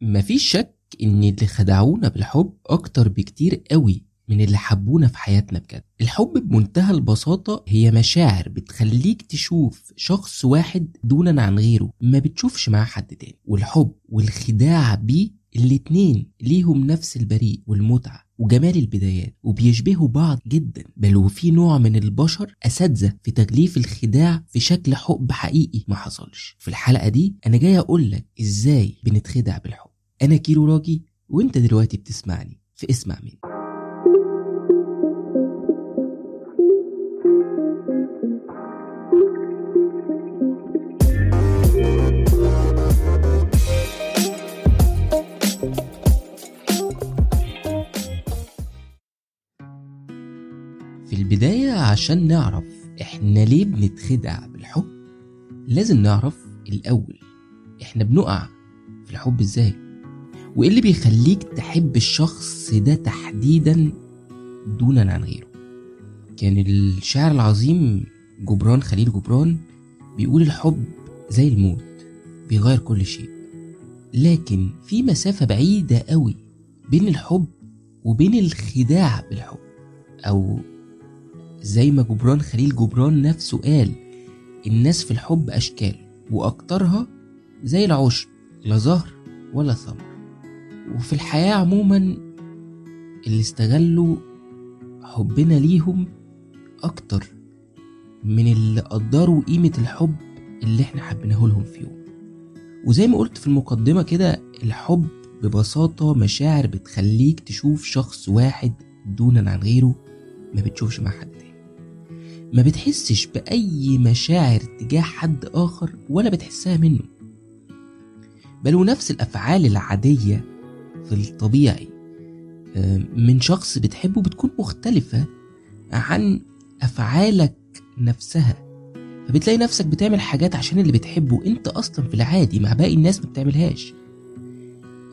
مفيش شك إن اللي خدعونا بالحب أكتر بكتير قوي من اللي حبونا في حياتنا بجد. الحب بمنتهى البساطة هي مشاعر بتخليك تشوف شخص واحد دونا عن غيره ما بتشوفش معاه حد تاني. والحب والخداع بيه الاتنين ليهم نفس البريء والمتعة وجمال البدايات وبيشبهوا بعض جدا. بل وفي نوع من البشر أساتذة في تغليف الخداع في شكل حب حقيقي ما حصلش. في الحلقة دي أنا جاي أقول لك إزاي بنتخدع بالحب. أنا كيرو راجي وأنت دلوقتي بتسمعني في اسمع مني. في البداية عشان نعرف إحنا ليه بنتخدع بالحب لازم نعرف الأول إحنا بنقع في الحب إزاي. وإيه اللي بيخليك تحب الشخص ده تحديدا دونا عن غيره؟ كان الشاعر العظيم جبران خليل جبران بيقول الحب زي الموت بيغير كل شيء. لكن في مسافة بعيدة قوي بين الحب وبين الخداع بالحب. أو زي ما جبران خليل جبران نفسه قال الناس في الحب أشكال وأكترها زي العشب لا زهر ولا ثمر. وفي الحياة عموما اللي استغلوا حبنا ليهم أكتر من اللي قدروا قيمة الحب اللي إحنا حبيناه لهم في يوم. وزي ما قلت في المقدمة كده الحب ببساطة مشاعر بتخليك تشوف شخص واحد دونا عن غيره ما بتشوفش مع حد تاني. ما بتحسش بأي مشاعر تجاه حد آخر ولا بتحسها منه. بل ونفس الأفعال العادية الطبيعي. آه، من شخص بتحبه بتكون مختلفة عن أفعالك نفسها. فبتلاقي نفسك بتعمل حاجات عشان اللي بتحبه أنت أصلا في العادي مع باقي الناس ما بتعملهاش.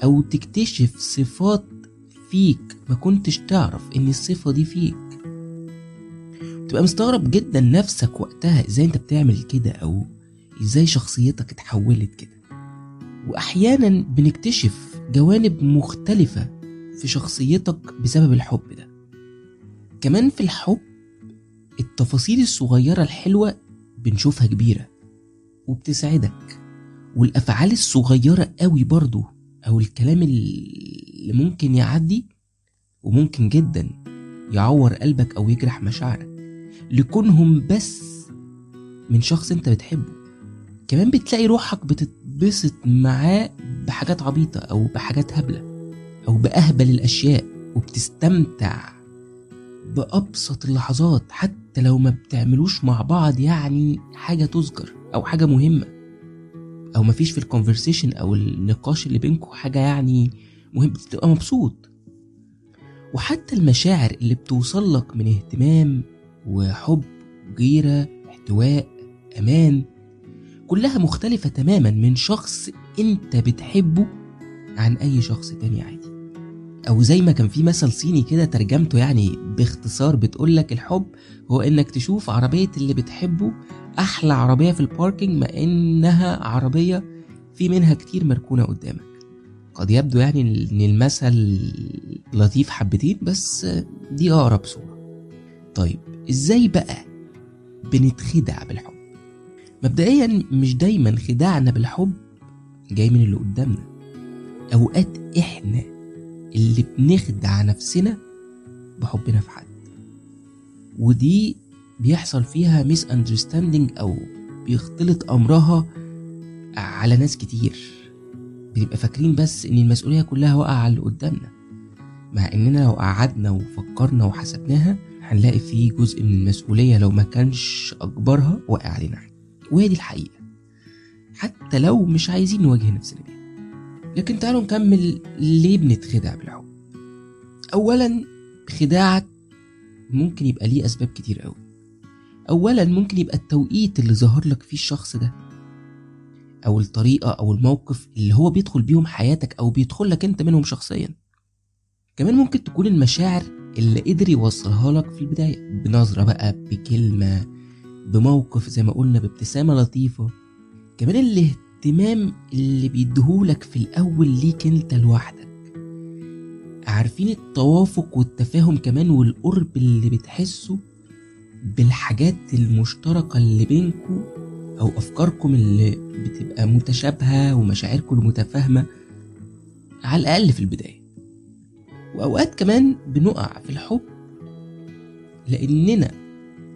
أو تكتشف صفات فيك ما كنتش تعرف إن الصفة دي فيك. تبقى مستغرب جدا نفسك وقتها إزاي أنت بتعمل كده أو إزاي شخصيتك اتحولت كده. واحيانا بنكتشف جوانب مختلفة في شخصيتك بسبب الحب ده. كمان في الحب التفاصيل الصغيرة الحلوة بنشوفها كبيرة وبتسعدك والأفعال الصغيرة قوي برضو أو الكلام اللي ممكن يعدي وممكن جدا يعور قلبك أو يجرح مشاعرك لكونهم بس من شخص أنت بتحبه. كمان بتلاقي روحك بتتبسط معاه بحاجات عبيطة أو بحاجات هبلة أو بأهبل الأشياء وبتستمتع بأبسط اللحظات حتى لو ما بتعملوش مع بعض يعني حاجة تذكر أو حاجة مهمة أو مفيش في الكونفرسيشن أو النقاش اللي بينكم حاجة يعني مهم بتبقى مبسوط. وحتى المشاعر اللي بتوصل لك من اهتمام وحب غيرة احتواء أمان كلها مختلفة تماما من شخص أنت بتحبه عن أي شخص تاني عادي. أو زي ما كان في مثل صيني كده ترجمته يعني باختصار بتقولك الحب هو إنك تشوف عربية اللي بتحبه أحلى عربية في الباركينج مع إنها عربية في منها كتير مركونة قدامك. قد يبدو يعني إن المثل لطيف حبتين بس دي أقرب صورة. طيب إزاي بقى بنتخدع بالحب؟ مبدئيا مش دايما خداعنا بالحب جاي من اللي قدامنا. أوقات إحنا اللي بنخدع نفسنا بحبنا في حد. ودي بيحصل فيها misunderstanding أو بيختلط أمرها على ناس كتير. بنبقى فاكرين بس إن المسؤولية كلها واقعة على اللي قدامنا. مع إننا لو قعدنا وفكرنا وحسبناها هنلاقي في جزء من المسؤولية لو ما كانش أكبرها واقع علينا. إحنا وهي دي الحقيقة. حتى لو مش عايزين نواجه نفسنا بيها لكن تعالوا نكمل ليه بنتخدع بالحب. اولا خداعك ممكن يبقى ليه أسباب كتير قوي. اولا ممكن يبقى التوقيت اللي ظهر لك فيه الشخص ده. أو الطريقة أو الموقف اللي هو بيدخل بيهم حياتك أو بيدخل لك أنت منهم شخصيا. كمان ممكن تكون المشاعر اللي قدر يوصلها لك في البداية. بنظرة بقى بكلمة بموقف زي ما قلنا بابتسامة لطيفة. كمان الاهتمام اللي بيديهولك في الأول ليك أنت لوحدك. عارفين التوافق والتفاهم كمان والقرب اللي بتحسه بالحاجات المشتركة اللي بينكم أو أفكاركم اللي بتبقى متشابهة ومشاعركم المتفاهمة على الأقل في البداية. وأوقات كمان بنقع في الحب لأننا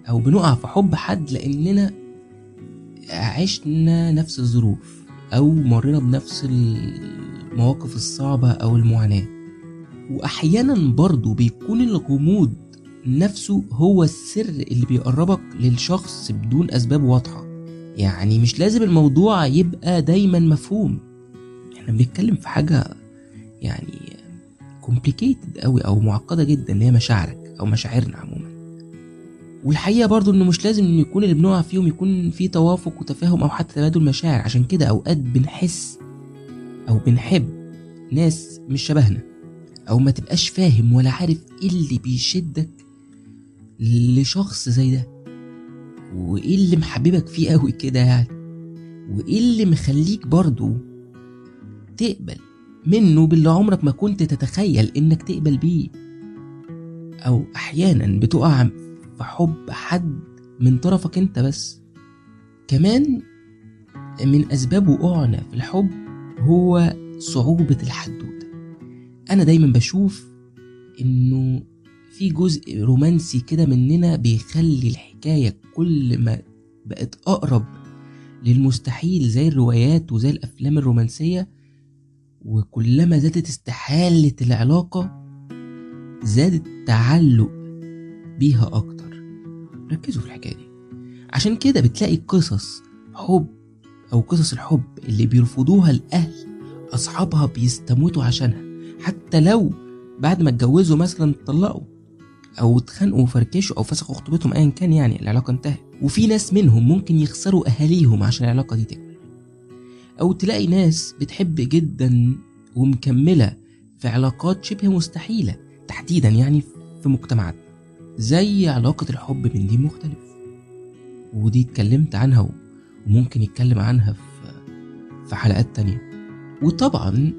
أو بنقع في حب حد لأننا عشنا نفس الظروف أو مرينا بنفس المواقف الصعبة أو المعاناة. وأحيانا برضو بيكون الغموض نفسه هو السر اللي بيقربك للشخص بدون أسباب واضحة. يعني مش لازم الموضوع يبقى دايما مفهوم. إحنا بنتكلم في حاجة يعني complicated قوي أو معقدة جدا اللي هي مشاعرك أو مشاعرنا عموما. والحقيقة برضو إنه مش لازم إن يكون اللي بنقع فيهم يكون في توافق وتفاهم أو حتى تبادل مشاعر. عشان كده أوقات بنحس أو بنحب ناس مش شبهنا أو ما تبقاش فاهم ولا عارف إيه اللي بيشدك لشخص زي ده. وإيه اللي محببك فيه قوي كده يعني؟ وإيه اللي مخليك برضو تقبل منه باللي عمرك ما كنت تتخيل إنك تقبل بيه؟ أو أحيانا بتقع في حب حد من طرفك انت بس. كمان من أسباب وقوعنا في الحب هو صعوبة الحدوتة أنا دايما بشوف إنه في جزء رومانسي كده مننا بيخلي الحكاية كل ما بقت أقرب للمستحيل زي الروايات وزي الأفلام الرومانسية وكلما زادت استحالة العلاقة زاد التعلق بيها أكتر. ركزوا في الحكاية دي. عشان كده بتلاقي قصص حب أو قصص الحب اللي بيرفضوها الأهل أصحابها بيستموتوا عشانها. حتى لو بعد ما اتجوزوا مثلا اتطلقوا أو اتخانقوا وفركشوا أو فسخوا خطوبتهم ايا كان يعني العلاقة انتهت. وفي ناس منهم ممكن يخسروا أهاليهم عشان العلاقة دي تكمل. أو تلاقي ناس بتحب جدا ومكملة في علاقات شبه مستحيلة تحديدا يعني في مجتمعاتنا. زي علاقة الحب من دين مختلف. ودي اتكلمت عنها وممكن يتكلم عنها في في حلقات تانية. وطبعا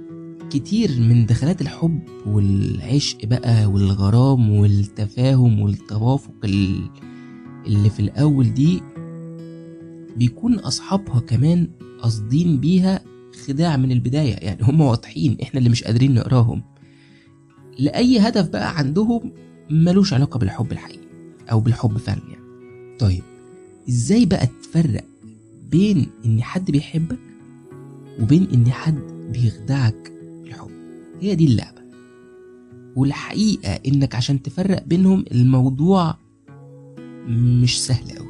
كتير من دخلات الحب والعشق بقى والغرام والتفاهم والتوافق اللي في الأول دي بيكون أصحابها كمان قاصدين بيها خداع من البداية. يعني هم واضحين إحنا اللي مش قادرين نقراهم. لأي هدف بقى عندهم ملوش علاقة بالحب الحقيقي أو بالحب فعلا يعني. طيب إزاي بقى تفرق بين إن حد بيحبك وبين إن حد بيخدعك الحب؟ هي دي اللعبة. والحقيقة إنك عشان تفرق بينهم الموضوع مش سهل قوي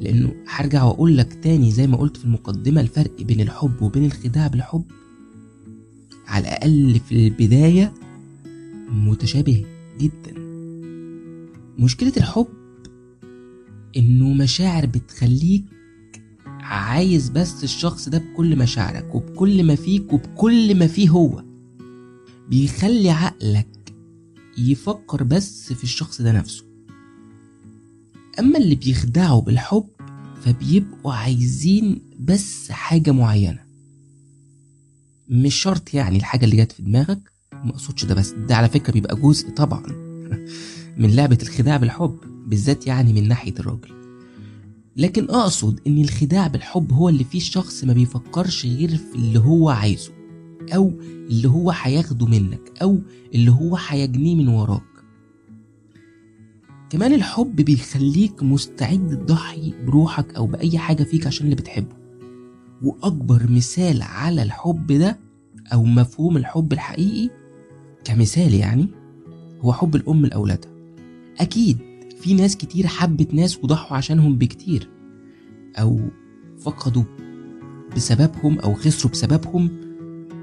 لأنه هرجع وأقول لك تاني زي ما قلت في المقدمة الفرق بين الحب وبين الخداع بالحب على الأقل في البداية متشابه جدا. مشكلة الحب إنه مشاعر بتخليك عايز بس الشخص ده بكل مشاعرك وبكل ما فيك وبكل ما فيه هو. بيخلي عقلك يفكر بس في الشخص ده نفسه. أما اللي بيخدعوا بالحب فبيبقوا عايزين بس حاجة معينة. مش شرط يعني الحاجة اللي جت في دماغك ما أقصدش ده بس ده على فكرة بيبقى جزء طبعا من لعبة الخداع بالحب بالذات يعني من ناحية الراجل. لكن أقصد إن الخداع بالحب هو اللي فيه الشخص ما بيفكرش غير في اللي هو عايزه أو اللي هو هياخده منك أو اللي هو هيجنيه من وراك. كمان الحب بيخليك مستعد تضحي بروحك أو بأي حاجة فيك عشان اللي بتحبه. وأكبر مثال على الحب ده أو مفهوم الحب الحقيقي كمثال يعني هو حب الأم لأولادها. أكيد في ناس كتير حبت ناس وضحوا عشانهم بكتير أو فقدوا بسببهم أو خسروا بسببهم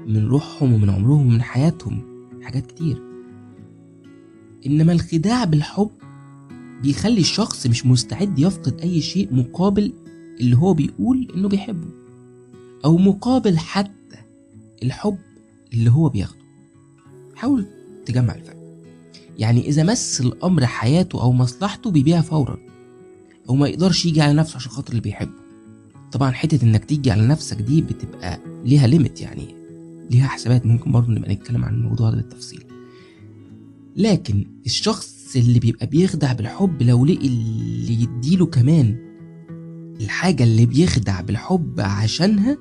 من روحهم ومن عمرهم ومن حياتهم حاجات كتير. إنما الخداع بالحب بيخلي الشخص مش مستعد يفقد أي شيء مقابل اللي هو بيقول إنه بيحبه أو مقابل حتى الحب اللي هو بياخده. حاول تجمع الفرق يعني إذا مس الأمر حياته أو مصلحته بيبيعها فورا أو ما يقدرش يجي على نفسه عشان خاطر اللي بيحبه. طبعا حتة إنك تيجي على نفسك دي بتبقى ليها ليميت يعني ليها حسابات. ممكن برضه نبقى نتكلم عن الموضوع ده بالتفصيل. لكن الشخص اللي بيبقى بيخدع بالحب لو لقي اللي يديله كمان الحاجة اللي بيخدع بالحب عشانها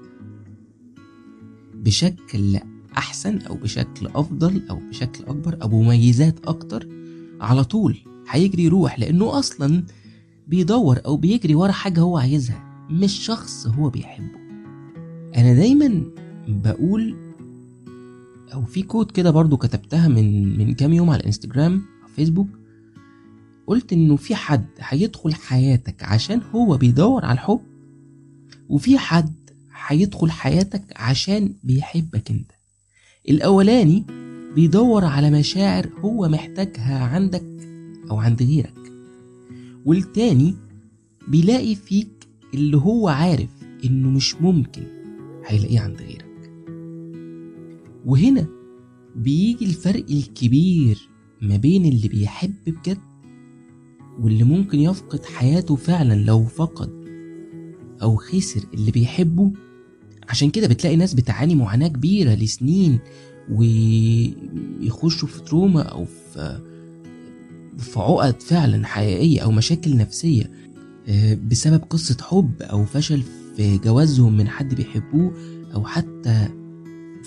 بشكل أحسن أو بشكل أفضل أو بشكل أكبر أو مميزات أكتر على طول هيجري يروح لأنه أصلا بيدور أو بيجري ورا حاجة هو عايزها مش شخص هو بيحبه. أنا دايما بقول أو في كود كده برضو كتبتها من من كام يوم على الانستجرام أو فيسبوك قلت إنه في حد هيدخل حياتك عشان هو بيدور على الحب وفي حد هيدخل حياتك عشان بيحبك أنت. الأولاني بيدور على مشاعر هو محتاجها عندك أو عند غيرك. والتاني بيلاقي فيك اللي هو عارف إنه مش ممكن هيلاقيه عند غيرك. وهنا بيجي الفرق الكبير ما بين اللي بيحب بجد واللي ممكن يفقد حياته فعلا لو فقد أو خسر اللي بيحبه عشان كده بتلاقي ناس بتعاني معاناة كبيرة لسنين ويخشوا في تروما أو في في عقد فعلا حقيقية أو مشاكل نفسية بسبب قصة حب أو فشل في جوازهم من حد بيحبوه أو حتى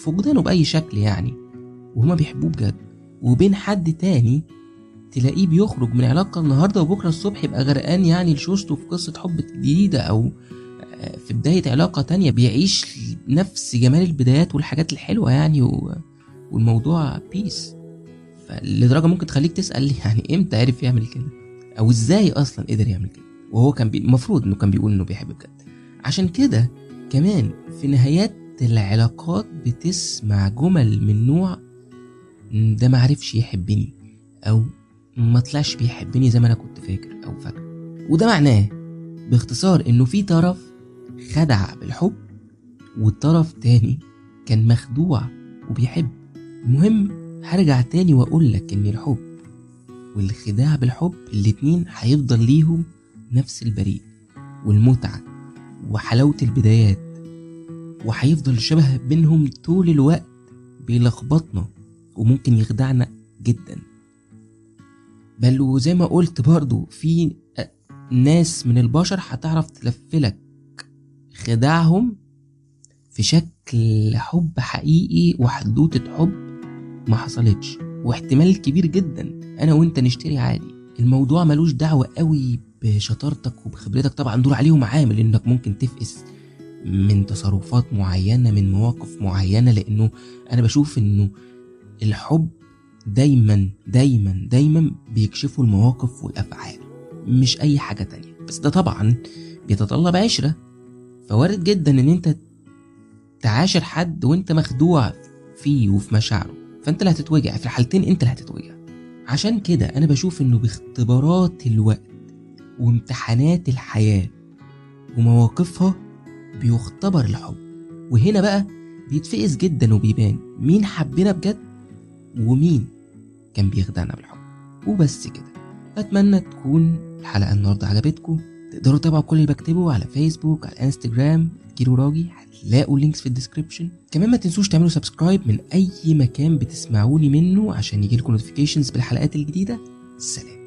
فقدانه بأي شكل يعني وهما بيحبوه بجد. وبين حد تاني تلاقيه بيخرج من علاقة النهاردة وبكرة الصبح يبقى غرقان يعني لشوشته في قصة حب جديدة أو في بداية علاقة تانية بيعيش نفس جمال البدايات والحاجات الحلوة يعني و... والموضوع بيس فلدرجة ممكن تخليك تسأل يعني إمتى عرف يعمل كده؟ أو إزاي أصلا قدر يعمل كده؟ وهو كان بي... المفروض إنه كان بيقول إنه بيحب بجد. عشان كده كمان في نهايات العلاقات بتسمع جمل من نوع ده معرفش يحبني أو ما طلعش بيحبني زي ما أنا كنت فاكر أو فاكر وده معناه باختصار إنه في طرف خدع بالحب والطرف تاني كان مخدوع وبيحب. المهم هرجع تاني وأقول لك إن الحب والخداع بالحب الاتنين هيفضل ليهم نفس البريد والمتعة وحلاوة البدايات وهيفضل شبه بينهم طول الوقت بيلخبطنا وممكن يخدعنا جدا. بل وزي ما قلت برضو في ناس من البشر هتعرف تلفلك خداعهم في شكل حب حقيقي وحدوتة حب ما حصلتش واحتمال كبير جدا أنا وأنت نشتري عادي. الموضوع ملوش دعوة قوي بشطارتك وبخبرتك طبعا دول عليهم عامل إنك ممكن تفقس من تصرفات معينة من مواقف معينة لأنه أنا بشوف إنه الحب دايما دايما دايما بيكشفوا المواقف والأفعال مش أي حاجة تانية. بس ده طبعا بيتطلب عشرة. فوارد جدا إن أنت تعاشر حد وأنت مخدوع فيه وفي مشاعره. فأنت اللي هتتوجع في الحالتين أنت اللي هتتوجع. عشان كده أنا بشوف إنه باختبارات الوقت وامتحانات الحياة ومواقفها بيختبر الحب. وهنا بقى بيتفقس جدا وبيبان مين حبنا بجد ومين كان بيخدعنا بالحب. وبس كده. أتمنى تكون الحلقة النهاردة عجبتكم. تقدروا تتابعوا كل اللي بكتبه على فيسبوك على انستجرام كيلو راجي هتلاقوا ال links في ال description كمان ما تنسوش تعملوا subscribe من أي مكان بتسمعوني منه عشان يجيلكم notifications بالحلقات الجديدة. سلام.